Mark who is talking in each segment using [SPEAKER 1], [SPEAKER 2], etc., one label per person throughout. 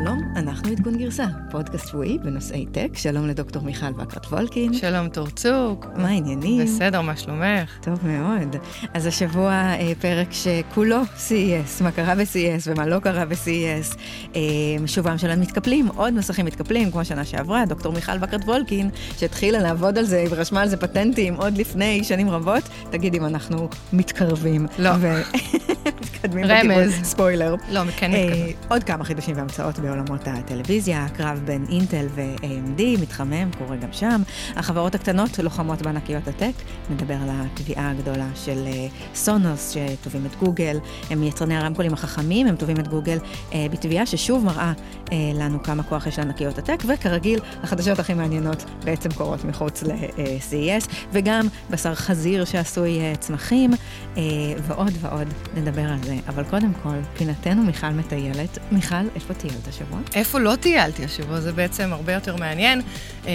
[SPEAKER 1] שלום, אנחנו עדכון גרסה, פודקאסט שבועי בנושאי טק. שלום לדוקטור מיכל וקרת וולקין.
[SPEAKER 2] שלום תורצוק.
[SPEAKER 1] מה העניינים?
[SPEAKER 2] בסדר, מה שלומך?
[SPEAKER 1] טוב מאוד. אז השבוע אה, פרק שכולו CES, מה קרה ב-CES ומה לא קרה ב-CES. אה, שובם של המתקפלים, עוד מסכים מתקפלים, כמו שנה שעברה, דוקטור מיכל וקרת וולקין, שהתחילה לעבוד על זה ורשמה על זה פטנטים עוד לפני שנים רבות, תגיד אם אנחנו מתקרבים.
[SPEAKER 2] לא.
[SPEAKER 1] ו... מתקדמים
[SPEAKER 2] רמז.
[SPEAKER 1] בכיוון, ספוילר.
[SPEAKER 2] לא, כן
[SPEAKER 1] אה,
[SPEAKER 2] מתקדם.
[SPEAKER 1] עוד כמה חידושים והמצאות בעולמות הטלוויזיה, הקרב בין אינטל ו-AMD מתחמם, קורה גם שם. החברות הקטנות לוחמות בענקיות הטק, נדבר על התביעה הגדולה של אה, סונוס, שתובעים את גוגל, הם יצרני הרמקולים החכמים, הם תובעים את גוגל אה, בתביעה ששוב מראה אה, לנו כמה כוח יש לענקיות הטק, וכרגיל, החדשות הכי מעניינות בעצם קורות מחוץ ל-CES, וגם בשר חזיר שעשוי אה, צמחים, אה, ועוד ועוד נדבר על זה. אבל קודם כל, פינתנו מיכל מטיילת. מיכל, איפה טיילת השבוע?
[SPEAKER 2] איפה לא טיילתי השבוע? זה בעצם הרבה יותר מעניין. אה,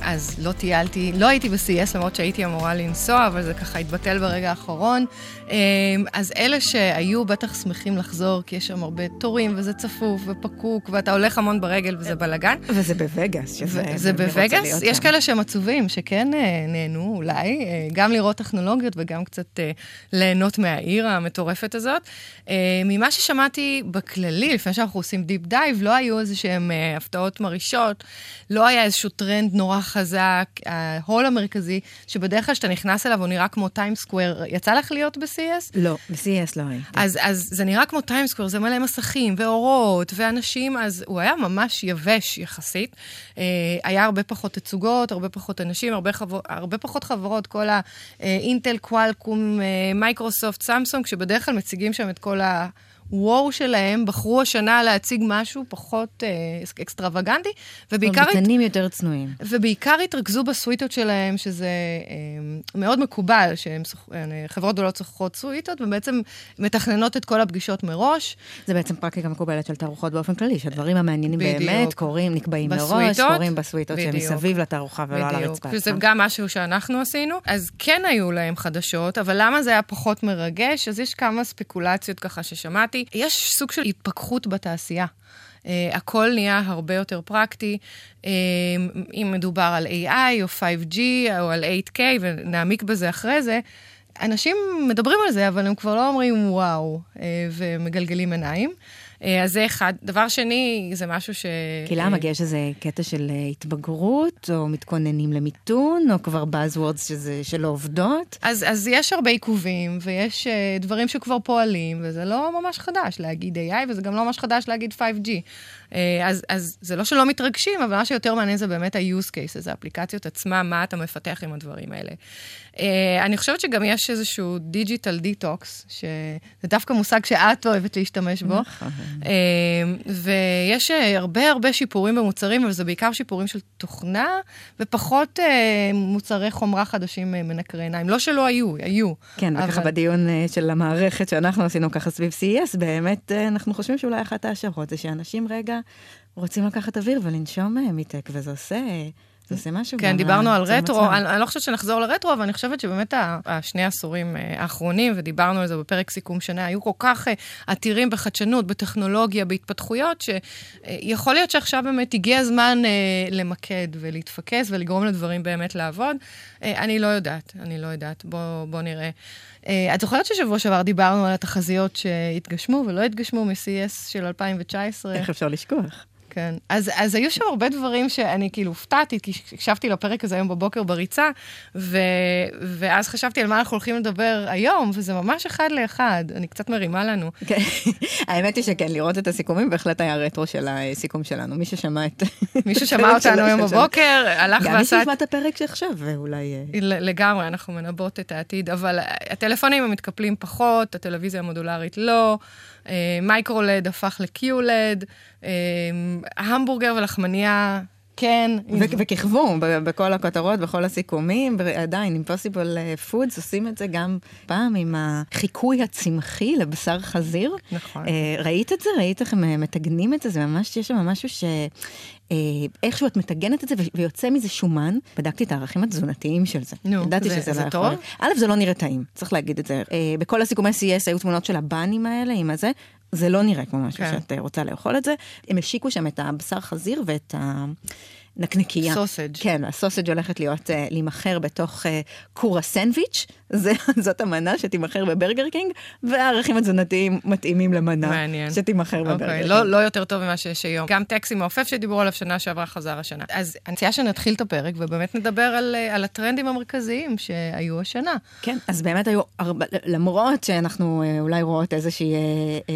[SPEAKER 2] אז לא טיילתי, לא הייתי ב-CS, למרות שהייתי אמורה לנסוע, אבל זה ככה התבטל ברגע האחרון. אה, אז אלה שהיו בטח שמחים לחזור, כי יש שם הרבה תורים, וזה צפוף ופקוק, ואתה הולך המון ברגל וזה בלאגן.
[SPEAKER 1] וזה בווגאס, שזה...
[SPEAKER 2] זה בווגאס? יש. כאלה שהם עצובים, שכן אה, נהנו אולי, גם לראות טכנולוגיות וגם קצת ליהנות מהעיר המטורפת הזאת. ממה ששמעתי בכללי, לפני שאנחנו עושים deep dive, לא היו איזה שהם אה, הפתעות מרעישות, לא היה איזשהו טרנד נורא חזק. ההול המרכזי, שבדרך כלל כשאתה נכנס אליו הוא נראה כמו Times Square, יצא לך להיות ב-CES?
[SPEAKER 1] לא, ב-CES לא הייתי.
[SPEAKER 2] אז, אז זה נראה כמו Times Square, זה מלא מסכים ואורות ואנשים, אז הוא היה ממש יבש יחסית. אה, היה הרבה פחות תצוגות, הרבה פחות אנשים, הרבה, חבר, הרבה פחות חברות, כל האינטל, קוואלקום, מייקרוסופט, סמסונג, שבדרך כלל מציגים שם את כל ה... וואו שלהם, בחרו השנה להציג משהו פחות אה, אקסטרווגנטי, ובעיקר...
[SPEAKER 1] ביתנים יותר צנועים.
[SPEAKER 2] ובעיקר התרכזו בסוויטות שלהם, שזה אה, מאוד מקובל, שחברות גדולות שוכרות סוויטות, ובעצם מתכננות את כל הפגישות מראש.
[SPEAKER 1] זה בעצם פרקטיקה מקובלת של תערוכות באופן כללי, שהדברים המעניינים
[SPEAKER 2] בדיוק.
[SPEAKER 1] באמת קורים, נקבעים מראש,
[SPEAKER 2] בסוויטות.
[SPEAKER 1] קורים בסוויטות
[SPEAKER 2] בדיוק.
[SPEAKER 1] מסביב לתערוכה ולא על הרצפה.
[SPEAKER 2] שזה
[SPEAKER 1] עצמה.
[SPEAKER 2] גם משהו שאנחנו עשינו. אז כן היו להם חדשות, אבל למה זה היה פחות מרגש? אז יש כמה ספקולציות ככה ששמעתי. יש סוג של התפכחות בתעשייה. Uh, הכל נהיה הרבה יותר פרקטי. Uh, אם מדובר על AI או 5G או על 8K, ונעמיק בזה אחרי זה, אנשים מדברים על זה, אבל הם כבר לא אומרים וואו, uh, ומגלגלים עיניים. Uh, אז זה אחד. דבר שני, זה משהו ש...
[SPEAKER 1] כי למה? כי יש איזה קטע של אה, התבגרות, או מתכוננים למיתון, או כבר Buzzwords שזה שלא עובדות?
[SPEAKER 2] אז, אז יש הרבה עיכובים, ויש uh, דברים שכבר פועלים, וזה לא ממש חדש להגיד AI, וזה גם לא ממש חדש להגיד 5G. Uh, אז, אז זה לא שלא מתרגשים, אבל מה שיותר מעניין זה באמת ה-use cases, האפליקציות עצמם, מה אתה מפתח עם הדברים האלה. אה, אני חושבת שגם יש איזשהו digital detox, שזה דווקא מושג שאת אוהבת להשתמש בו.
[SPEAKER 1] נכון.
[SPEAKER 2] אה, ויש אה, הרבה הרבה שיפורים במוצרים, אבל זה בעיקר שיפורים של תוכנה, ופחות אה, מוצרי חומרה חדשים אה, מנקרי עיניים. לא שלא היו, היו.
[SPEAKER 1] כן, וככה
[SPEAKER 2] אבל-
[SPEAKER 1] בדיון אה, של המערכת שאנחנו עשינו ככה סביב CES, באמת אה, אנחנו חושבים שאולי אחת ההשערות זה שאנשים רגע רוצים לקחת אוויר ולנשום אה, מ tech, וזה עושה, זה עושה משהו.
[SPEAKER 2] כן, דיברנו על רטרו. אני, אני לא חושבת שנחזור לרטרו, אבל אני חושבת שבאמת השני העשורים אה, האחרונים, ודיברנו על זה בפרק סיכום שנה, היו כל כך אה, עתירים בחדשנות, בטכנולוגיה, בהתפתחויות, שיכול להיות שעכשיו באמת הגיע הזמן אה, למקד ולהתפקס ולגרום לדברים באמת לעבוד. אה, אני לא יודעת, אני לא יודעת, בוא, בוא נראה. אה, את זוכרת ששבוע שעבר דיברנו על התחזיות שהתגשמו ולא התגשמו מ-CS של 2019?
[SPEAKER 1] איך אפשר לשכוח?
[SPEAKER 2] כן. אז, אז היו שם הרבה דברים שאני כאילו הופתעתי, כי הקשבתי לפרק הזה היום בבוקר בריצה, ו, ואז חשבתי על מה אנחנו הולכים לדבר היום, וזה ממש אחד לאחד. אני קצת מרימה לנו.
[SPEAKER 1] כן, האמת היא שכן, לראות את הסיכומים בהחלט היה רטרו של הסיכום שלנו. מי ששמע את...
[SPEAKER 2] מישהו
[SPEAKER 1] את
[SPEAKER 2] שמע
[SPEAKER 1] הפרק
[SPEAKER 2] אותנו היום בבוקר, הלך
[SPEAKER 1] גם מי
[SPEAKER 2] ועשה...
[SPEAKER 1] שישמע את הפרק שעכשיו, ואולי... אה,
[SPEAKER 2] לגמרי, אנחנו מנבאות את העתיד, אבל הטלפונים הם מתקפלים פחות, הטלוויזיה המודולרית לא, אה, MicroLED הפך ל QLED, אה, המבורגר ולחמניה, כן.
[SPEAKER 1] ו- וכיכבו בכל הכותרות, בכל הסיכומים, ב- עדיין, Impossible Foods עושים את זה גם פעם עם החיקוי הצמחי לבשר חזיר.
[SPEAKER 2] נכון.
[SPEAKER 1] אה, ראית את זה? ראית איך הם אה, מטגנים את זה? זה ממש, יש שם משהו ש... אה, איכשהו את מטגנת את זה ויוצא מזה שומן. בדקתי את הערכים התזונתיים של זה.
[SPEAKER 2] נו,
[SPEAKER 1] ידעתי
[SPEAKER 2] זה-
[SPEAKER 1] שזה
[SPEAKER 2] זה
[SPEAKER 1] לא
[SPEAKER 2] טוב?
[SPEAKER 1] יכול. א', זה לא נראה טעים, צריך להגיד את זה. אה, בכל הסיכומי CES היו תמונות של הבאנים האלה עם הזה, זה לא נראה כמו משהו
[SPEAKER 2] כן.
[SPEAKER 1] שאת אה, רוצה לאכול את זה. הם השיקו שם את הבשר חזיר ואת הנקניקייה.
[SPEAKER 2] סוסג'.
[SPEAKER 1] כן, הסוסג' הולכת להיות, uh, להימכר בתוך uh, כור הסנדוויץ', זה, זאת המנה שתימכר בברגר קינג, והערכים התזונתיים מתאימים למנה
[SPEAKER 2] מעניין.
[SPEAKER 1] שתימכר בברגר
[SPEAKER 2] אוקיי,
[SPEAKER 1] קינג.
[SPEAKER 2] לא, לא יותר טוב ממה שיש היום. גם טקס עם העופף שדיברו עליו שנה שעברה חזר השנה. אז אני מציעה שנתחיל את הפרק ובאמת נדבר על, אה, על הטרנדים המרכזיים שהיו השנה.
[SPEAKER 1] כן, אז באמת היו, הרבה, למרות שאנחנו אה, אולי רואות איזושהי אה, אה,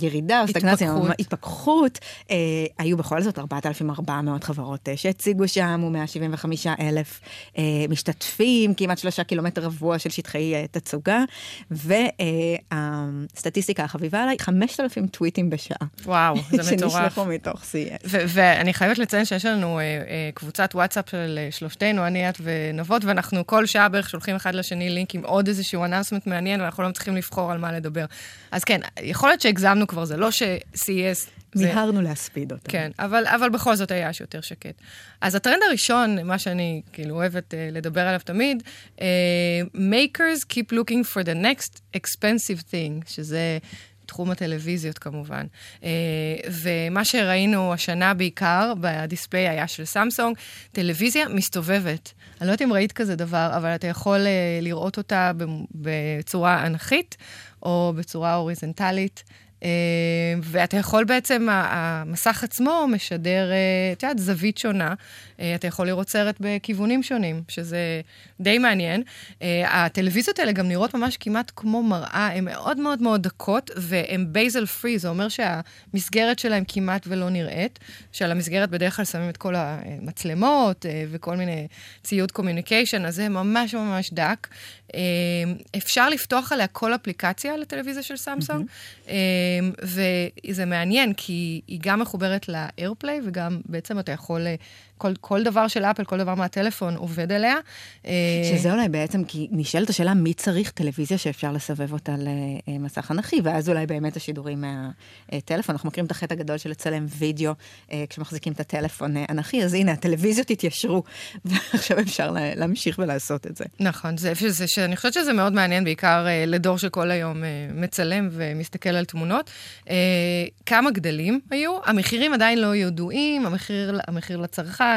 [SPEAKER 1] ירידה או סטגנציה,
[SPEAKER 2] התפכחות.
[SPEAKER 1] התפכחות, אה, היו בכל זאת 4,400 חברות אה, שהציגו שם, ו-175 אלף אה, משתתפים, כמעט שלושה קילומטר רבוע של שטחי אה, תצוגה, והסטטיסטיקה החביבה עליי, 5,000 טוויטים בשעה.
[SPEAKER 2] וואו, זה מטורף.
[SPEAKER 1] שנשלחו מתוך.
[SPEAKER 2] ו- ואני חייבת לציין שיש לנו אה, אה, קבוצת וואטסאפ של אה, שלושתנו, אני, את ונבות, ואנחנו כל שעה בערך שולחים אחד לשני לינק עם עוד איזשהו אנאונסמנט מעניין, ואנחנו לא מצליחים לבחור על מה לדבר. אז כן, יכול להיות שהגזמנו כבר, זה לא ש-CES... זה...
[SPEAKER 1] מיהרנו להספיד אותם.
[SPEAKER 2] כן, אבל, אבל בכל זאת היה יותר שקט. אז הטרנד הראשון, מה שאני כאילו אוהבת uh, לדבר עליו תמיד, uh, makers keep looking for the next expensive thing, שזה תחום הטלוויזיות כמובן. Uh, ומה שראינו השנה בעיקר בדיספליי היה של סמסונג, טלוויזיה מסתובבת. אני לא יודעת אם ראית כזה דבר, אבל אתה יכול uh, לראות אותה בצורה אנכית או בצורה הוריזנטלית. Uh, ואתה יכול בעצם, המסך עצמו משדר, uh, את יודעת, זווית שונה. Uh, אתה יכול לראות סרט בכיוונים שונים, שזה די מעניין. הטלוויזיות האלה גם נראות ממש כמעט כמו מראה, הן מאוד מאוד מאוד דקות, והן בייזל פרי, זה אומר שהמסגרת שלהן כמעט ולא נראית, שעל המסגרת בדרך כלל שמים את כל המצלמות וכל מיני ציוד communication, אז זה ממש ממש דק. אפשר לפתוח עליה כל אפליקציה לטלוויזיה של סמסונג. אהמ. וזה מעניין, כי היא גם מחוברת ל AirPlay, וגם בעצם אתה יכול, כל, כל דבר של אפל, כל דבר מהטלפון עובד עליה.
[SPEAKER 1] שזה אולי בעצם, כי נשאלת השאלה, מי צריך טלוויזיה שאפשר לסבב אותה למסך אנכי, ואז אולי באמת השידורים מהטלפון. אנחנו מכירים את החטא הגדול של לצלם וידאו כשמחזיקים את הטלפון אנכי, אז הנה, הטלוויזיות התיישרו, ועכשיו אפשר להמשיך ולעשות את זה.
[SPEAKER 2] נכון, זה, זה, שאני חושבת שזה מאוד מעניין, בעיקר לדור שכל היום מצלם ומסתכל על תמונות. כמה גדלים היו, המחירים עדיין לא ידועים, המחיר, המחיר לצרכן.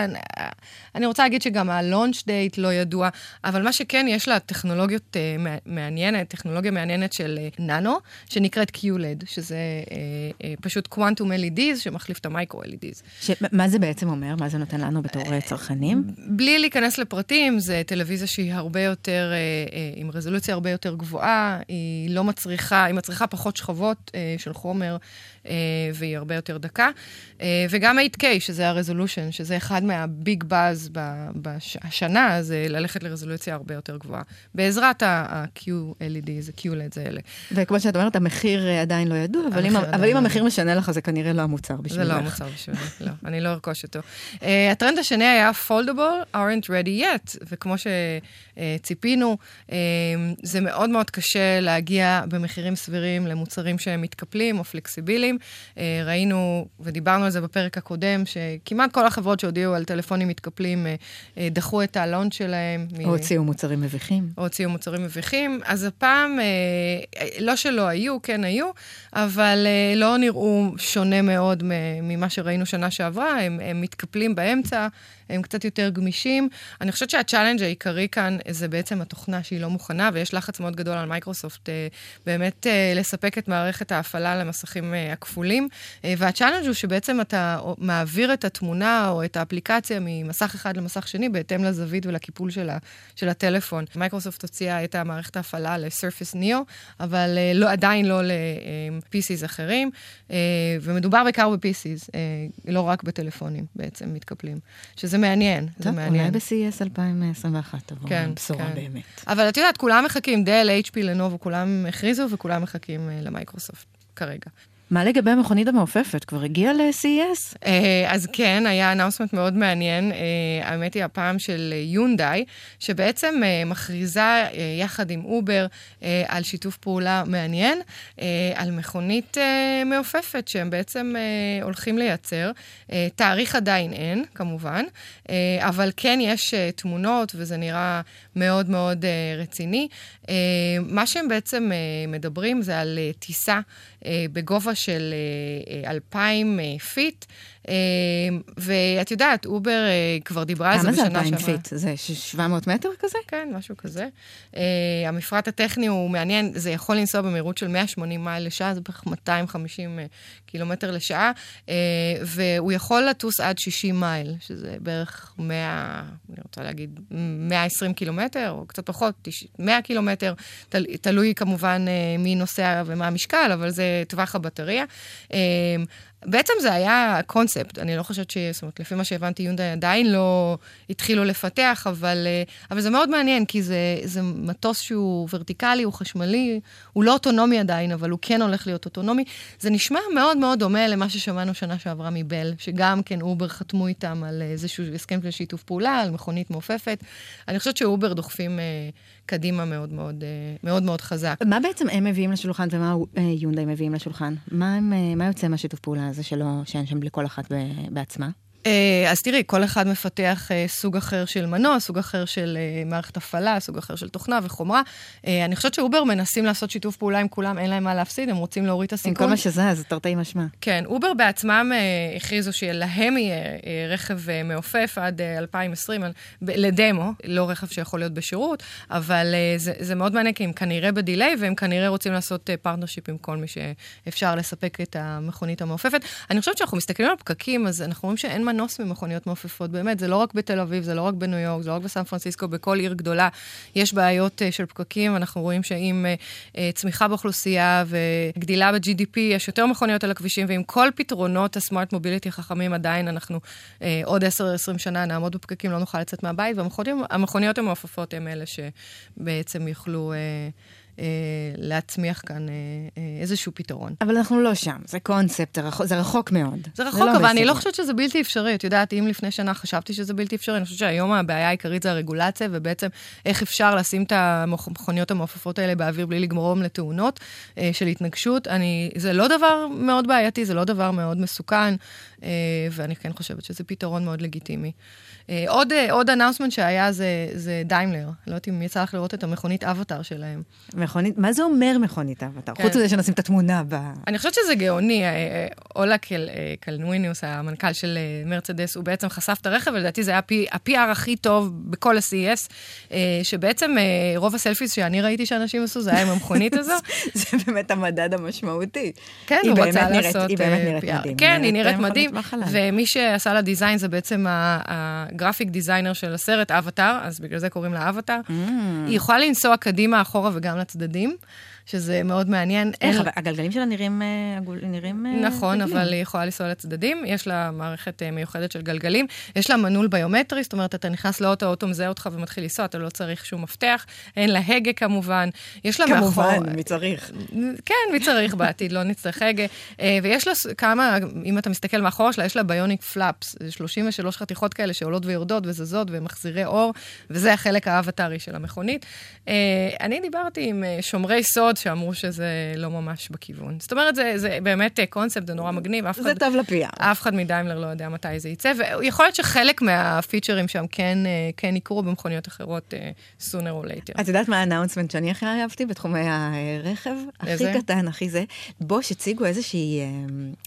[SPEAKER 2] אני רוצה להגיד שגם ה-launch date לא ידוע, אבל מה שכן, יש לה טכנולוגיות uh, מעניינת, טכנולוגיה מעניינת של uh, ננו, שנקראת QLED, שזה uh, uh, פשוט Quantum LEDs, שמחליף את ה-Micro LEDs.
[SPEAKER 1] מה זה בעצם אומר? מה זה נותן לנו בתור צרכנים?
[SPEAKER 2] בלי להיכנס לפרטים, זה טלוויזיה שהיא הרבה יותר, uh, uh, עם רזולוציה הרבה יותר גבוהה, היא לא מצריכה, היא מצריכה פחות שכבות uh, של חומר, uh, והיא הרבה יותר דקה. Uh, וגם 8K, שזה הרזולושן, שזה אחד מהביג באז בשנה, זה ללכת לרזולוציה הרבה יותר גבוהה. בעזרת ה-QLED, זה QLED זה אלה.
[SPEAKER 1] וכמו שאת אומרת, המחיר עדיין לא ידוע, אבל, אם, אבל אם המחיר משנה לך, זה כנראה לא המוצר בשבילך.
[SPEAKER 2] זה לא המוצר בשבילי, לא, אני לא ארכוש אותו. Uh, הטרנד השני היה foldable aren't ready yet, וכמו שציפינו, uh, זה מאוד מאוד קשה להגיע במחירים סבירים למוצרים שהם מתקפלים או פלקסיביליים. Uh, ראינו, ודיברנו על זה בפרק הקודם, שכמעט כל החברות שהודיעו על טלפונים מתקפלים, דחו את ה launch שלהם.
[SPEAKER 1] או הוציאו מוצרים מביכים.
[SPEAKER 2] או הוציאו מוצרים מביכים. אז הפעם, לא שלא היו, כן היו, אבל לא נראו שונה מאוד ממה שראינו שנה שעברה, הם, הם מתקפלים באמצע. הם קצת יותר גמישים. אני חושבת שה challenge העיקרי כאן זה בעצם התוכנה שהיא לא מוכנה, ויש לחץ מאוד גדול על מייקרוסופט אה, באמת אה, לספק את מערכת ההפעלה למסכים אה, הכפולים. אה, וה challenge הוא שבעצם אתה מעביר את התמונה או את האפליקציה ממסך אחד למסך שני, בהתאם לזווית ולקיפול של, ה, של הטלפון. מייקרוסופט הוציאה את המערכת ההפעלה ל-Surface Neo, אבל אה, לא, עדיין לא ל-PCs אחרים, אה, ומדובר בעיקר ב-PCs, אה, לא רק בטלפונים בעצם מתקפלים. שזה מעניין,
[SPEAKER 1] טוב,
[SPEAKER 2] זה מעניין.
[SPEAKER 1] אולי ב-CES 2021 תבוא
[SPEAKER 2] כן,
[SPEAKER 1] בשורה
[SPEAKER 2] כן.
[SPEAKER 1] באמת.
[SPEAKER 2] אבל את יודעת, כולם מחכים, דל, HP, לנובו, כולם הכריזו וכולם מחכים uh, למייקרוסופט כרגע.
[SPEAKER 1] מה לגבי המכונית המעופפת? כבר הגיעה ל-CES?
[SPEAKER 2] אז כן, היה announcement מאוד מעניין. האמת היא הפעם של יונדאי, שבעצם מכריזה יחד עם אובר על שיתוף פעולה מעניין, על מכונית מעופפת שהם בעצם הולכים לייצר. תאריך עדיין אין, כמובן, אבל כן יש תמונות, וזה נראה מאוד מאוד רציני. מה שהם בעצם מדברים זה על טיסה בגובה של 2,000 feet. ואת יודעת, אובר כבר דיברה על זה בשנה שעברה.
[SPEAKER 1] כמה זה 2,000 feet? זה 700 מטר כזה?
[SPEAKER 2] כן, משהו כזה. המפרט הטכני הוא מעניין, זה יכול לנסוע במהירות של 180 מייל לשעה, זה בערך 250 קילומטר לשעה, והוא יכול לטוס עד 60 מייל, שזה בערך 100, אני רוצה להגיד, 120 קילומטר, או קצת פחות, 100 קילומטר, תל, תלוי כמובן מי נוסע ומה המשקל, אבל זה טווח הבטריה. בעצם זה היה קונספט, אני לא חושבת ש... זאת אומרת, לפי מה שהבנתי, יונדאי עדיין לא התחילו לפתח, אבל, אבל זה מאוד מעניין, כי זה, זה מטוס שהוא ורטיקלי, הוא חשמלי, הוא לא אוטונומי עדיין, אבל הוא כן הולך להיות אוטונומי. זה נשמע מאוד מאוד דומה למה ששמענו שנה שעברה מבל, שגם כן אובר חתמו איתם על איזשהו הסכם של שיתוף פעולה, על מכונית מעופפת. אני חושבת שאובר דוחפים קדימה מאוד מאוד, מאוד מאוד חזק.
[SPEAKER 1] מה בעצם הם מביאים לשולחן ומה יונדאי מביאים לשולחן? מה, הם, מה יוצא מהשיתוף פעולה הזה שלא, שאין שם לכל אחת בעצמה?
[SPEAKER 2] אז תראי, כל אחד מפתח סוג אחר של מנוע, סוג אחר של מערכת הפעלה, סוג אחר של תוכנה וחומרה. אני חושבת שאובר מנסים לעשות שיתוף פעולה עם כולם, אין להם מה להפסיד, הם רוצים להוריד את הסיכון.
[SPEAKER 1] עם כל מה שזה, אז תרתי משמע.
[SPEAKER 2] כן, אובר בעצמם הכריזו שלהם יהיה רכב מעופף עד 2020, לדמו, לא רכב שיכול להיות בשירות, אבל זה, זה מאוד מעניין, כי הם כנראה ב delay, והם כנראה רוצים לעשות partnership עם כל מי שאפשר לספק את המכונית המעופפת. אני חושבת שאנחנו מסתכלים על פקקים, אז אנחנו רואים שאין מנוס ממכוניות מעופפות, באמת, זה לא רק בתל אביב, זה לא רק בניו יורק, זה לא רק בסן פרנסיסקו, בכל עיר גדולה יש בעיות uh, של פקקים, אנחנו רואים שעם uh, uh, צמיחה באוכלוסייה וגדילה ב-GDP, יש יותר מכוניות על הכבישים, ועם כל פתרונות ה smart mobility החכמים, עדיין אנחנו uh, עוד 10-20 שנה נעמוד בפקקים, לא נוכל לצאת מהבית, והמכוניות המעופפות הן אלה שבעצם יוכלו... Uh, להצמיח כאן אה, אה, איזשהו פתרון.
[SPEAKER 1] אבל אנחנו לא שם, זה קונספט, זה רחוק, זה רחוק מאוד.
[SPEAKER 2] זה רחוק, זה אבל לא אני לא חושבת שזה בלתי אפשרי. את יודעת, אם לפני שנה חשבתי שזה בלתי אפשרי, אני חושבת שהיום הבעיה העיקרית זה הרגולציה, ובעצם איך אפשר לשים את המכוניות המעופפות האלה באוויר בלי לגמרום לתאונות אה, של התנגשות. אני, זה לא דבר מאוד בעייתי, זה לא דבר מאוד מסוכן, אה, ואני כן חושבת שזה פתרון מאוד לגיטימי. אה, עוד, אה, עוד announcement שהיה זה, זה דיימלר. לא יודעת אם יצא לך לראות את המכונית אבטאר שלהם.
[SPEAKER 1] מכונית, מה זה אומר מכונית אבטאר? כן. חוץ מזה שנשים את התמונה ב...
[SPEAKER 2] אני חושבת שזה גאוני. אה, אולה קל, קלניוס, המנכ"ל של מרצדס, הוא בעצם חשף את הרכב, ולדעתי זה היה ה-PR הכי טוב בכל ה-CES, שבעצם רוב ה selfies שאני ראיתי שאנשים עשו, זה היה עם המכונית הזו.
[SPEAKER 1] זה באמת המדד המשמעותי.
[SPEAKER 2] כן, הוא רצה לעשות
[SPEAKER 1] היא באמת נראית מדהים.
[SPEAKER 2] כן, היא נראית מדהים, ומי שעשה לה דיזיין זה בעצם גרפיק דיזיינר של הסרט, אבטאר, אז בגלל זה קוראים לה אבטאר. Mm. היא יכולה לנסוע קדימה, אחורה וגם לצדדים. שזה מאוד מעניין.
[SPEAKER 1] איך, אבל הגלגלים שלה נראים... אה, נראים
[SPEAKER 2] אה, נכון, רגילים. אבל היא יכולה לנסוע לצדדים. יש לה מערכת אה, מיוחדת של גלגלים. יש לה מנעול ביומטרי, זאת אומרת, אתה נכנס לאוטו, האוטו מזהה אותך ומתחיל לנסוע, אתה לא צריך שום מפתח. אין לה הגה כמובן. יש לה
[SPEAKER 1] מאחור... כמובן, מי צריך?
[SPEAKER 2] כן, מי צריך בעתיד, לא נצטרך הגה. ויש לה כמה, אם אתה מסתכל מאחורה שלה, יש לה ביוניק פלאפס. 33 חתיכות כאלה שעולות ויורדות וזזות ומחזירי אור, וזה החלק האבטרי של המכונית. אני דיברתי עם שומרי סוד מאוד שאמרו שזה לא ממש בכיוון. זאת אומרת, זה, זה באמת קונספט, זה נורא מגניב.
[SPEAKER 1] זה אחד, טוב לפיה.
[SPEAKER 2] אף אחד מדיימלר לא יודע מתי זה יצא, ויכול להיות שחלק מהפיצ'רים שם כן, אה, כן יקרו במכוניות אחרות אה, sooner or later.
[SPEAKER 1] את יודעת מה האנאונסמנט שאני הכי אהבתי בתחומי הרכב? איזה? הכי קטן, הכי זה. בוש הציגו אה,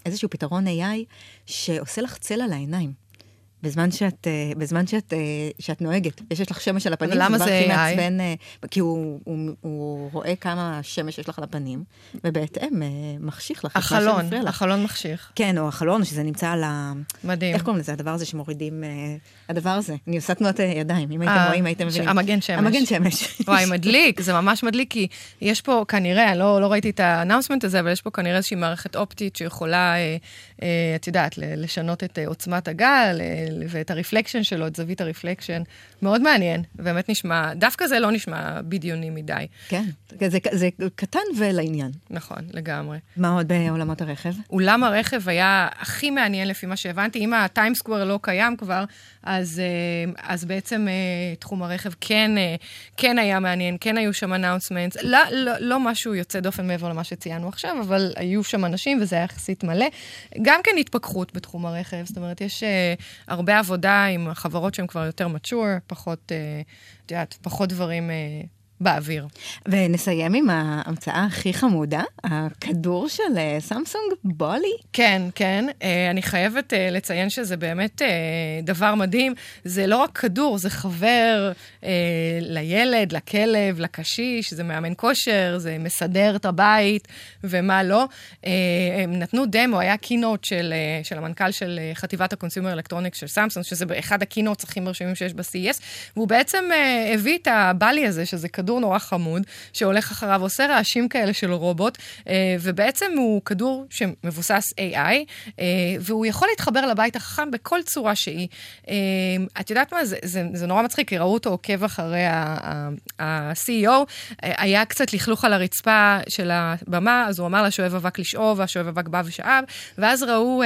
[SPEAKER 1] איזשהו פתרון AI שעושה לך צל על העיניים. בזמן שאת, אה, בזמן שאת, אה, שאת נוהגת, יש לך שמש על הפנים.
[SPEAKER 2] ולמה זה AI? מעצבן,
[SPEAKER 1] אה, כי הוא, הוא, הוא רואה כמה שמש יש לך על הפנים, ובהתאם מחשיך לך.
[SPEAKER 2] החלון, החלון מחשיך.
[SPEAKER 1] כן, או החלון, שזה נמצא על ה...
[SPEAKER 2] מדהים.
[SPEAKER 1] איך קוראים לזה? הדבר הזה שמורידים... הדבר הזה. אני עושה תנועות ידיים, אם הייתם רואים, הייתם מבינים.
[SPEAKER 2] המגן שמש.
[SPEAKER 1] המגן שמש.
[SPEAKER 2] וואי, מדליק, זה ממש מדליק, כי יש פה כנראה, לא, לא ראיתי את האנאונסמנט הזה, אבל יש פה כנראה איזושהי מערכת אופטית שיכולה, את יודעת, לשנות את עוצמת הגל, ואת הרפלקשן שלו, את זווית הרפלקשן. מאוד מעניין, באמת נשמע, דווקא זה לא נשמע בדיוני מדי.
[SPEAKER 1] כן, זה, זה קטן ולעניין.
[SPEAKER 2] נכון, לגמרי.
[SPEAKER 1] מה עוד בעולמות הרכב?
[SPEAKER 2] אולם הרכב היה הכי מעניין לפי מה שהבנתי. אם הטיימסקוור לא קיים כבר, אז, אז בעצם תחום הרכב כן, כן היה מעניין, כן היו שם אנאונסמנטס. לא, לא, לא משהו יוצא דופן מעבר למה שציינו עכשיו, אבל היו שם אנשים וזה היה יחסית מלא. גם כן התפכחות בתחום הרכב, זאת אומרת, יש הרבה עבודה עם חברות שהן כבר יותר mature, פחות, uh, את יודעת, פחות דברים uh, באוויר.
[SPEAKER 1] ונסיים עם ההמצאה הכי חמודה, הכדור של אה, סמסונג בולי.
[SPEAKER 2] כן, כן. אה, אני חייבת אה, לציין שזה באמת דבר מדהים. זה לא רק כדור, זה חבר לילד, לכלב, לקשיש, זה מאמן כושר, זה מסדר את הבית ומה לא. הם נתנו דמו, היה keynote של, של המנכ"ל של חטיבת ה consumer electronics של סמסונג, שזה אחד ה keynotes הכי מרשימים שיש ב-CES, והוא בעצם הביא את הבלי הזה, שזה כדור. כדור נורא חמוד, שהולך אחריו, עושה רעשים כאלה של רובוט, אה, ובעצם הוא כדור שמבוסס AI, אה, והוא יכול להתחבר לבית החכם בכל צורה שהיא. אה, את יודעת מה, זה, זה, זה נורא מצחיק, כי ראו אותו עוקב אחרי ה-CEO, היה קצת לכלוך על הרצפה של הבמה, אז הוא אמר לשואב אבק לשאוב, והשואב אבק בא ושאב, ואז ראו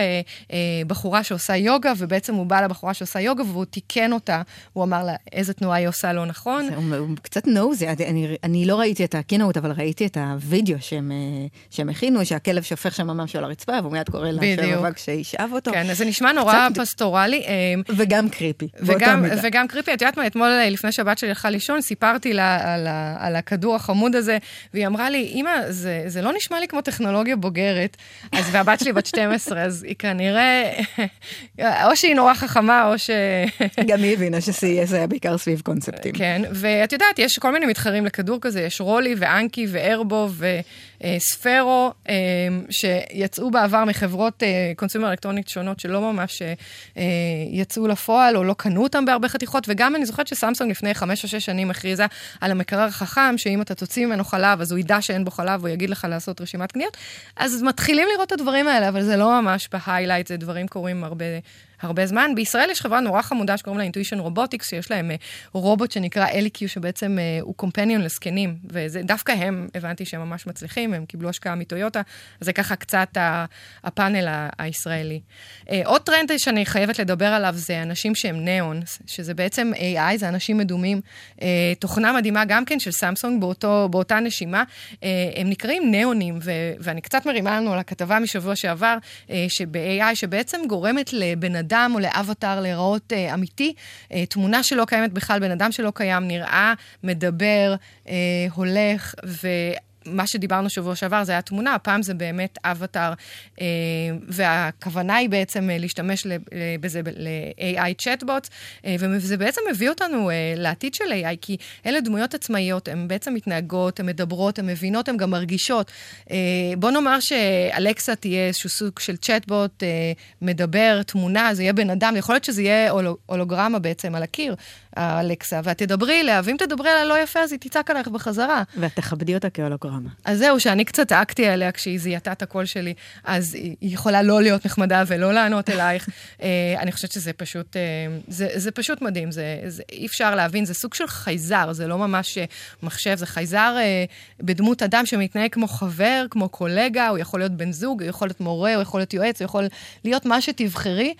[SPEAKER 2] בחורה שעושה יוגה, ובעצם הוא בא לבחורה שעושה יוגה, והוא תיקן אותה, הוא אמר לה איזה תנועה היא עושה לא נכון.
[SPEAKER 1] זה, הוא, הוא קצת נוזי, אני, אני לא ראיתי את הקינאות, אבל ראיתי את הוידאו שהם, אה, שהם הכינו, שהכלב שופך שם ממש על הרצפה, והוא מיד קורא לשאבק שישאב אותו.
[SPEAKER 2] כן, אז זה נשמע נורא קצת... פסטורלי. אה,
[SPEAKER 1] וגם קריפי,
[SPEAKER 2] וגם, וגם קריפי. את יודעת מה, אתמול, אה, לפני שהבת שלי הלכה לישון, סיפרתי לה על, ה, על הכדור החמוד הזה, והיא אמרה לי, אמא, זה, זה לא נשמע לי כמו טכנולוגיה בוגרת. אז והבת שלי בת 12, אז היא כנראה, או שהיא נורא חכמה, או ש...
[SPEAKER 1] גם היא הבינה ש-CES היה בעיקר סביב קונספטים.
[SPEAKER 2] כן, ואת יודעת, יש כל מיני מתחרים. לכדור כזה, יש רולי ואנקי וארבו וספרו, אה, שיצאו בעבר מחברות אה, אלקטרונית שונות שלא ממש אה, יצאו לפועל או לא קנו אותם בהרבה חתיכות, וגם אני זוכרת שסמסונג לפני חמש או שש שנים הכריזה על המקרר החכם, שאם אתה תוציא ממנו חלב, אז הוא ידע שאין בו חלב, הוא יגיד לך לעשות רשימת קניות. אז מתחילים לראות את הדברים האלה, אבל זה לא ממש ב highlight, זה דברים קורים הרבה הרבה זמן. בישראל יש חברה נורא חמודה שקוראים לה Intuition Robotics, שיש להם uh, רובוט שנקרא ElliQ, שבעצם uh, הוא companion לזקנים, ודווקא הם, הבנתי שהם ממש מצליחים, הם קיבלו השקעה מטויוטה, זה ככה קצת הפאנל הישראלי. Uh, עוד טרנד שאני חייבת לדבר עליו זה אנשים שהם ניאון, שזה בעצם AI, זה אנשים מדומים. תוכנה מדהימה גם כן של סמסונג באותו, באותה נשימה. הם נקראים ניאונים, ואני קצת מרימה לנו על הכתבה משבוע שעבר, שב-AI, שבעצם גורמת לבן אדם או לאבטר להיראות אה, אמיתי, אה, תמונה שלא קיימת בכלל, בן אדם שלא קיים, נראה, מדבר, אה, הולך, ו... מה שדיברנו שבוע שעבר זה היה תמונה, הפעם זה באמת אבטאר, אה, והכוונה היא בעצם אה, להשתמש בזה ל-AI צ'טבוט, אה, וזה בעצם מביא אותנו לעתיד של AI, כי אלה דמויות עצמאיות, הן בעצם מתנהגות, הן מדברות, הן מבינות, הן גם מרגישות. בוא נאמר שאלקסה תהיה איזשהו סוג של צ'טבוט, מדבר, תמונה, זה יהיה בן אדם, יכול להיות שזה יהיה הולוגרמה בעצם על הקיר, האלקסה, ואת תדברי אליה, ואם תדברי אליה לא יפה, אז היא תצעק עליך בחזרה.
[SPEAKER 1] ואת תכבדי אותה כהולוגרמה.
[SPEAKER 2] אז זהו, שאני קצת צעקתי עליה כשהיא זיהתה את הקול שלי, אז היא יכולה לא להיות נחמדה ולא לענות אלייך. uh, אני חושבת שזה פשוט, uh, זה, זה פשוט מדהים, זה, זה, אי אפשר להבין, זה סוג של חייזר, זה לא ממש uh, מחשב, זה חייזר בדמות אדם שמתנהג כמו חבר, כמו קולגה, הוא יכול להיות בן זוג, הוא יכול להיות מורה, הוא יכול להיות יועץ, הוא יכול להיות מה שתבחרי.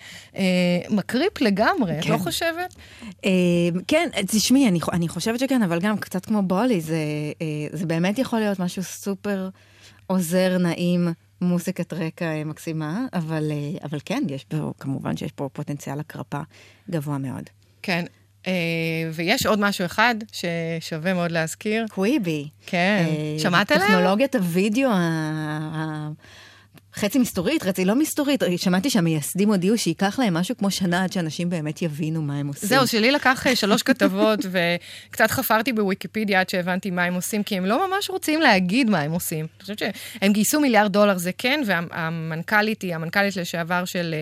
[SPEAKER 2] מקריפ לגמרי, כן. את לא כן. חושבת?
[SPEAKER 1] כן, תשמעי, אני, אני חושבת שכן, אבל גם קצת כמו בולי, זה, זה באמת יכול להיות משהו סופר עוזר, נעים, מוזיקת רקע מקסימה, אבל, אבל כן, יש פה, כמובן שיש פה פוטנציאל הקרפה גבוה מאוד.
[SPEAKER 2] כן, ויש עוד משהו אחד ששווה מאוד להזכיר.
[SPEAKER 1] קוויבי.
[SPEAKER 2] כן, שמעת עליה?
[SPEAKER 1] טכנולוגיית הוידאו חצי מסתורית, חצי לא מסתורית. שמעתי שהמייסדים הודיעו שייקח להם משהו כמו שנה עד שאנשים באמת יבינו מה הם עושים.
[SPEAKER 2] זהו, שלי לקח אה, שלוש כתבות, וקצת חפרתי בוויקיפדיה עד שהבנתי מה הם עושים, כי הם לא ממש רוצים להגיד מה הם עוצים. אני חושבת שהם גייסו מיליארד דולר, זה כן, והמנכ"לית היא המנכ"לית לשעבר של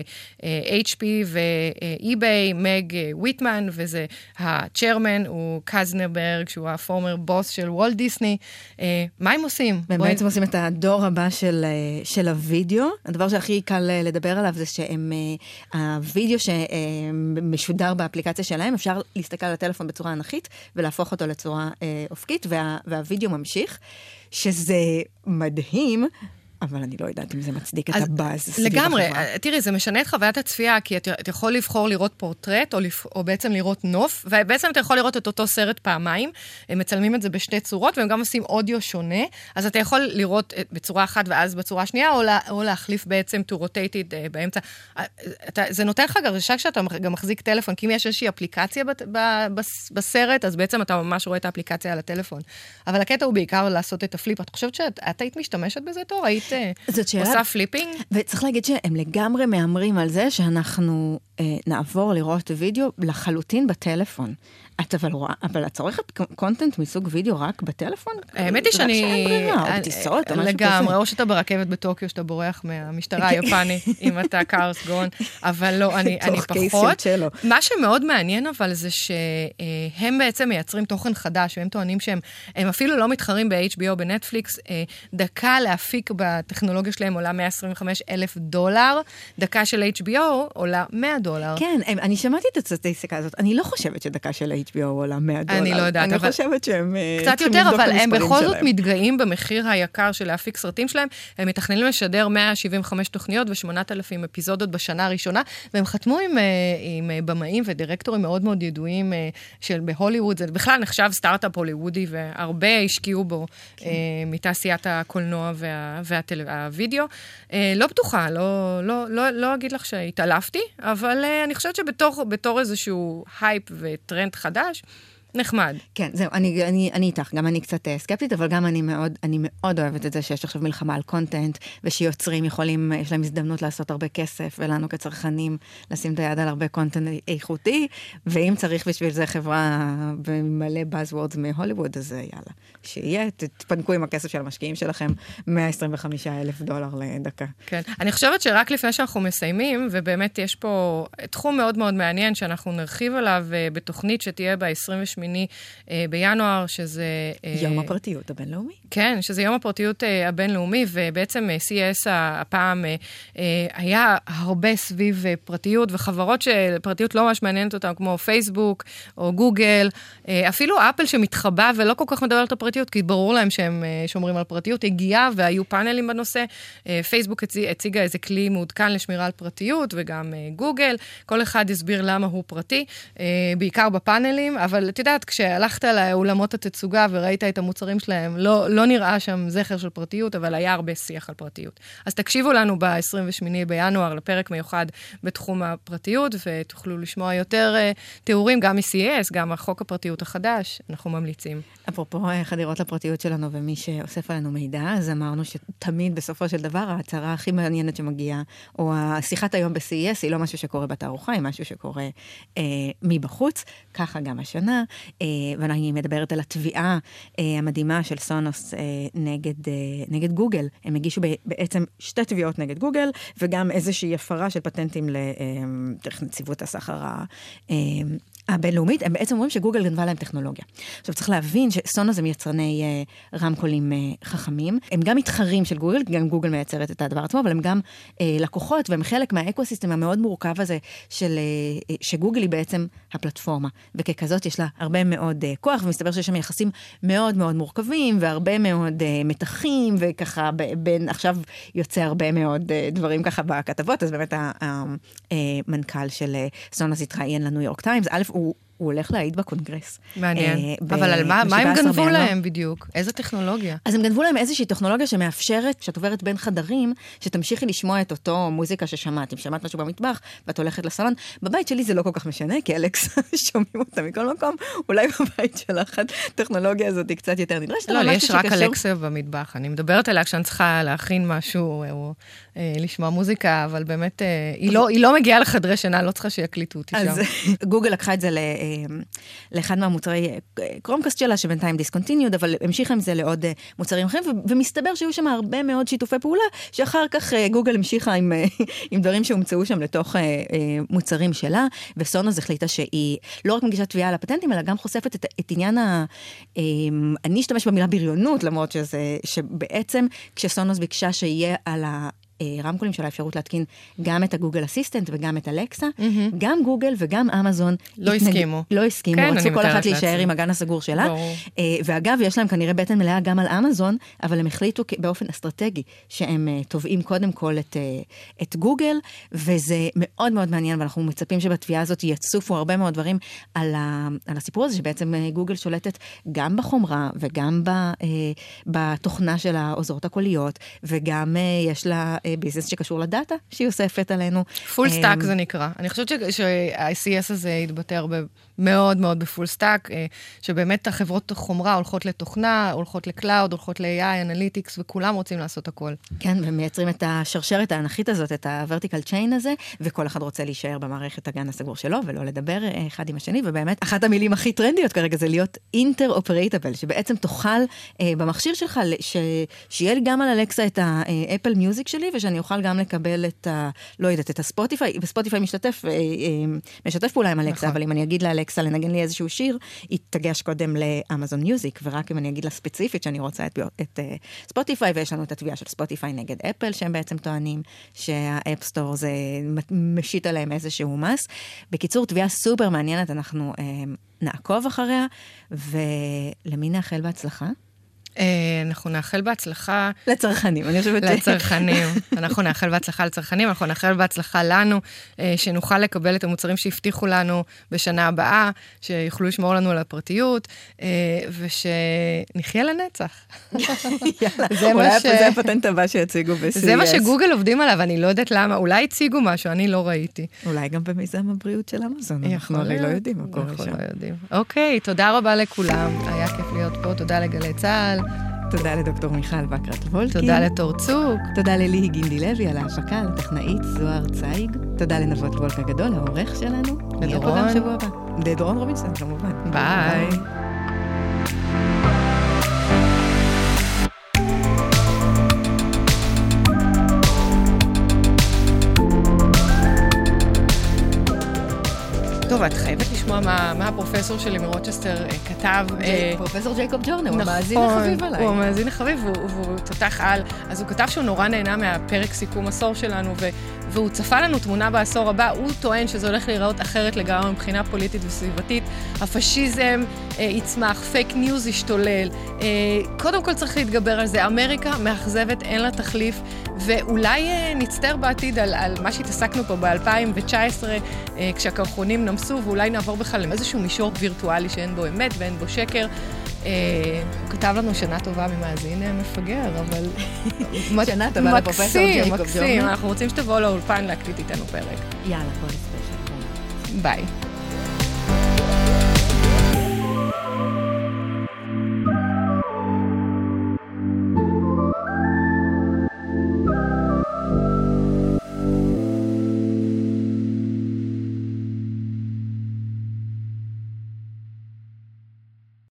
[SPEAKER 2] HP ו-eBay, מג ויטמן, וזה הצ'רמן, הוא קזנברג, שהוא הפורמר בוס של וולט דיסני. Uh, מה הם עושים?
[SPEAKER 1] הם בעצם עושים את הדור הבא של, של הווי. וידאו. הדבר שהכי קל אה, לדבר עליו זה שהם, אה, שמשודר באפליקציה שלהם, אפשר להסתכל על הטלפון בצורה אנכית ולהפוך אותו לצורה אה, אופקית, וה, והוידאו ממשיך, שזה מדהים. אבל אני לא יודעת אם זה מצדיק את הבאז סביב
[SPEAKER 2] החברה. לגמרי, תראי, זה משנה את חוויית הצפייה, כי אתה, אתה יכול לבחור לראות פורטרט, או, לפ, או בעצם לראות נוף, ובעצם אתה יכול לראות את אותו סרט פעמיים. הם מצלמים את זה בשתי צורות, והם גם עושים אודיו שונה, אז אתה יכול לראות בצורה אחת ואז בצורה שנייה, או, לה, או להחליף בעצם to rotate it uh, באמצע. אה, אתה, זה נותן לך הרגשה כשאתה גם מחזיק טלפון, כי אם יש איזושהי אפליקציה ב, ב, ב, בסרט, אז בעצם אתה ממש רואה את האפליקציה על הטלפון. אבל הקטע הוא בעיקר לעשות את ה flip. את חושבת שאת היית משתמשת בזה, תור? היית... שאלה... עושה flipping?
[SPEAKER 1] וצריך להגיד שהם לגמרי מהמרים על זה שאנחנו אה, נעבור לראות וידאו לחלוטין בטלפון. את אבל רואה, אבל את צורכת content מסוג וידאו רק בטלפון?
[SPEAKER 2] האמת היא שאני... רק
[SPEAKER 1] שאין ברירה, או טיסות, או משהו כזה.
[SPEAKER 2] לגמרי, או שאתה ברכבת בטוקיו, שאתה בורח מהמשטרה היפנית, אם אתה קרלוס גון, אבל לא, אני, אני פחות. מה שמאוד מעניין אבל זה שהם בעצם מייצרים תוכן חדש, והם טוענים שהם אפילו לא מתחרים ב-HBO, בנטפליקס, אה, דקה להפיק בטכנולוגיה שלהם עולה 125 אלף דולר, דקה של HBO עולה 100 דולר.
[SPEAKER 1] כן, אני שמעתי את הסטטיסטיקה הזאת, אני לא חושבת שדקה של HBO עולה 100 דולר.
[SPEAKER 2] אני לא יודעת,
[SPEAKER 1] אני אבל... אני חושבת שהם
[SPEAKER 2] אה, קצת יותר, אבל הם בכל זאת מתגאים במחיר היקר של להפיק סרטים שלהם. הם מתכננים לשדר 175 תוכניות ו-8,000 אפיזודות בשנה הראשונה, והם חתמו עם, אה, עם אה, במאים ודירקטורים מאוד מאוד ידועים של בהוליווד. זה בכלל נחשב סטארט-אפ הוליוודי, והרבה השקיעו בו כן. מתעשיית הקולנוע וה, והווידאו. לא בטוחה, לא, לא, לא, לא אגיד לך שהתעלפתי, אבל אני חושבת שבתור איזשהו הייפ וטרנד חדש, זה נחמד.
[SPEAKER 1] כן, זהו, אני, אני, אני איתך, גם אני קצת uh, סקפטית, אבל גם אני מאוד, אני מאוד אוהבת את זה שיש עכשיו מלחמה על content, ושיוצרים יכולים, יש להם הזדמנות לעשות הרבה כסף, ולנו כצרכנים לשים את היד על הרבה קונטנט איכותי, ואם צריך בשביל זה חברה במלא Buzzwords מהוליווד, אז יאללה, שיהיה, תתפנקו עם הכסף של המשקיעים שלכם, 125 אלף דולר לדקה.
[SPEAKER 2] כן, אני חושבת שרק לפני שאנחנו מסיימים, ובאמת יש פה תחום מאוד מאוד מעניין, שאנחנו נרחיב עליו בתוכנית שתהיה ב-28 השמיני אה, בינואר, שזה...
[SPEAKER 1] אה, יום הפרטיות הבינלאומי.
[SPEAKER 2] כן, שזה יום הפרטיות אה, הבינלאומי, ובעצם אה, CES הפעם אה, אה, היה הרבה סביב אה, פרטיות, וחברות שפרטיות לא ממש מעניינת אותן, כמו פייסבוק או גוגל, אה, אפילו אפל שמתחבא ולא כל כך מדברת על פרטיות, כי ברור להם שהם אה, שומרים על פרטיות, הגיעה והיו פאנלים בנושא. אה, פייסבוק הציג, הציגה איזה כלי מעודכן לשמירה על פרטיות, וגם אה, גוגל, כל אחד הסביר למה הוא פרטי, אה, בעיקר בפאנלים, אבל את יודעת, יודעת, כשהלכת לאולמות התצוגה וראית את המוצרים שלהם, לא, לא נראה שם זכר של פרטיות, אבל היה הרבה שיח על פרטיות. אז תקשיבו לנו ב-28 בינואר לפרק מיוחד בתחום הפרטיות, ותוכלו לשמוע יותר uh, תיאורים גם מ-CES, גם החוק הפרטיות החדש, אנחנו ממליצים.
[SPEAKER 1] אפרופו אה, חדירות לפרטיות שלנו ומי שאוסף עלינו מידע, אז אמרנו שתמיד בסופו של דבר ההצהרה הכי מעניינת שמגיעה, או השיחת היום ב-CES, היא לא משהו שקורה בתערוכה, היא משהו שקורה אה, מבחוץ. ככה גם השנה. אה, ואני מדברת על התביעה אה, המדהימה של סונוס אה, נגד, נגד גוגל. הם הגישו בעצם שתי תביעות נגד גוגל, וגם איזושהי הפרה של פטנטים לנציבות הסחר הבינלאומית, הם בעצם אומרים שגוגל גנבה להם טכנולוגיה. עכשיו צריך להבין שסונוס הם יצרני uh, רמקולים uh, חכמים, הם גם מתחרים של גוגל, גם גוגל מייצרת את הדבר עצמו, אבל הם גם uh, לקוחות והם חלק מהאקוסיסטם המאוד מורכב הזה של, uh, שגוגל היא בעצם הפלטפורמה, וככזאת יש לה הרבה מאוד uh, כוח, ומסתבר שיש שם יחסים מאוד מאוד מורכבים, והרבה מאוד uh, מתחים, וככה בין, עכשיו יוצא הרבה מאוד uh, דברים ככה בכתבות, אז באמת המנכ"ל של uh, סונוס התראיין לניו יורק טיימס, א', הוא הולך להעיד בקונגרס.
[SPEAKER 2] מעניין. אה, אבל על מה, מה הם גנבו להם בדיוק? איזה טכנולוגיה?
[SPEAKER 1] אז הם גנבו להם איזושהי טכנולוגיה שמאפשרת, כשאת עוברת בין חדרים, שתמשיכי לשמוע את אותו מוזיקה ששמעת. אם שמעת משהו במטבח ואת הולכת לסלון, בבית שלי זה לא כל כך משנה, כי אלקסה שומעים אותה מכל מקום, אולי בבית שלך הטכנולוגיה הזאת היא קצת יותר נדרשת.
[SPEAKER 2] לא, לי יש רק אלקסה במטבח. אני מדברת עליה כשאני צריכה להכין משהו, או אה, לשמוע מוזיקה, אבל באמת, אה, היא, לא, היא לא מגיעה לחדרי שינה, לא צריכה שיקליטו אותי שם.
[SPEAKER 1] אז גוגל לקחה את זה לאחד מהמוצרי כרומקאסט שלה, שבינתיים discontinued, אבל המשיכה עם זה לעוד אה, מוצרים אחרים, ומסתבר שהיו שם הרבה מאוד שיתופי פעולה, שאחר כך אה, גוגל המשיכה עם, אה, עם דברים שהומצאו שם לתוך מוצרים שלה, וסונוס החליטה שהיא לא רק מגישה תביעה על הפטנטים, אלא גם חושפת את, את עניין ה... אני אשתמש במילה בריונות, למרות שזה, שבעצם כשסונוס ביקשה שיהיה על ה... הרמקולים של האפשרות להתקין גם את הגוגל אסיסטנט וגם את אלקסה. גם גוגל וגם אמזון.
[SPEAKER 2] לא
[SPEAKER 1] התנג...
[SPEAKER 2] הסכימו.
[SPEAKER 1] לא הסכימו,
[SPEAKER 2] כן,
[SPEAKER 1] רצו כל אחת להישאר. עם הגן הסגור שלה.
[SPEAKER 2] ברור.
[SPEAKER 1] אה, ואגב, יש להם כנראה בטן מלאה גם על אמזון, אבל הם החליטו באופן אסטרטגי שהם אה, תובעים קודם כל את, אה, את גוגל, וזה מאוד מאוד מעניין, ואנחנו מצפים שבתביעה הזאת יצופו הרבה מאוד דברים על, ה, על הסיפור הזה, שבעצם גוגל שולטת גם בחומרה וגם ב, בתוכנה של העוזרות הקוליות, וגם יש לה ביזנס שקשור ל data שהיא אוספת עלינו.
[SPEAKER 2] full
[SPEAKER 1] אה,
[SPEAKER 2] stack זה נקרא. אני חושבת ש- שה-CES הזה יתבטא הרבה מאוד מאוד ב full stack, אה, שבאמת החברות חומרה הולכות לתוכנה, הולכות ל cloud, הולכות ל-AI, analytics, וכולם רוצים לעשות הכל.
[SPEAKER 1] כן, ומייצרים את השרשרת האנכית הזאת, את ה-vertical chain הזה, וכל אחד רוצה להישאר במערכת הגן הסגור שלו, ולא לדבר אה, אחד עם השני, ובאמת, אחת המילים הכי טרנדיות כרגע זה להיות interoperable, שבעצם תוכל אה, במכשיר שלך, ש... שיהיה לי גם על אלקסה את האפל מיוזיק שלי, ושאני אוכל גם לקבל את ה... לא יודעת, את הספוטיפיי, וספוטיפיי משתתף, אה, אה, משתף פעולה עם אלקסה,
[SPEAKER 2] נכון.
[SPEAKER 1] אבל אם אני אגיד לאלקסה לנגן לי איזשהו שיר, היא תיגש קודם לאמזון מיוזיק, ורק אם אני אגיד לה ספציפית שאני רוצה את, את אה, ספוטיפיי, ויש לנו את התביעה של ספוטיפיי נגד אפל, שהם בעצם טוענים שה App Store זה משית עליהם איזשהו מס. בקיצור, תביעה סופר מעניינת, אנחנו אה, נעקוב אחריה, ולמי נאחל בהצלחה?
[SPEAKER 2] אה, אנחנו נאחל בהצלחה
[SPEAKER 1] לצרכנים, אני חושבת ש...
[SPEAKER 2] לצרכנים. אנחנו נאחל בהצלחה לצרכנים, אנחנו נאחל בהצלחה לנו, אה, שנוכל לקבל את המוצרים שהבטיחו לנו בשנה הבאה, שיוכלו לשמור לנו על הפרטיות, אה, ושנחיה לנצח.
[SPEAKER 1] יאללה,
[SPEAKER 2] זה
[SPEAKER 1] אולי
[SPEAKER 2] ש-
[SPEAKER 1] זה הפטנט הבא שיציגו ב-CES.
[SPEAKER 2] זה מה שגוגל עובדים עליו, אני לא יודעת למה, אולי הציגו משהו, אני לא ראיתי.
[SPEAKER 1] אולי גם במיזם הבריאות של אמזון, אנחנו הרי לא. יודעים מה קורה
[SPEAKER 2] אנחנו
[SPEAKER 1] שם.
[SPEAKER 2] לא יודעים. אוקיי, תודה רבה לכולם, היה כיף להיות פה, תודה לגלי צה"ל,
[SPEAKER 1] תודה לדוקטור מיכל בקרת וולקין.
[SPEAKER 2] תודה לתור צוק.
[SPEAKER 1] תודה לליהי גינדי לוי על ההפקה, לטכנאית זוהר צייג. תודה לנבות וולק הגדול, העורך שלנו. נהיה פה גם
[SPEAKER 2] לדורון.
[SPEAKER 1] שבוע הבא. לדורון רובינשטיין כמובן.
[SPEAKER 2] ביי. טוב, את חייבת לשמוע מה, מה הפרופסור שלי מרוצ'סטר אה, כתב. אה,
[SPEAKER 1] פרופסור ג'ייקוב ג'ורנר, הוא
[SPEAKER 2] נכון,
[SPEAKER 1] מאזין החביב עליי.
[SPEAKER 2] הוא המאזין החביב, והוא, והוא תותח על. אז הוא כתב שהוא נורא נהנה מהפרק סיכום עשור שלנו, והוא צפה לנו תמונה בעשור הבא. הוא טוען שזה הולך להיראות אחרת לגמרי מבחינה פוליטית וסביבתית. הפשיזם אה, יצמח, fake news ישתולל. אה, קודם כל צריך להתגבר על זה. אמריקה מאכזבת, אין לה תחליף, ואולי אה, נצטער בעתיד על, על מה שהתעסקנו פה ב-2019, אה, כשהקרחונים נמסו, ואולי נעבור בכלל לאיזשהו מישור וירטואלי שאין בו אמת ואין בו שקר. אה, הוא כתב לנו שנה טובה ממאזין אה, מפגר, אבל...
[SPEAKER 1] שנה טובה לפרופסור
[SPEAKER 2] מקסים,
[SPEAKER 1] ג'ייקוב
[SPEAKER 2] מקסים.
[SPEAKER 1] ג'ורנר.
[SPEAKER 2] אנחנו רוצים שתבואו לאולפן להקליט איתנו פרק.
[SPEAKER 1] יאללה, כל הספיישל.
[SPEAKER 2] ביי.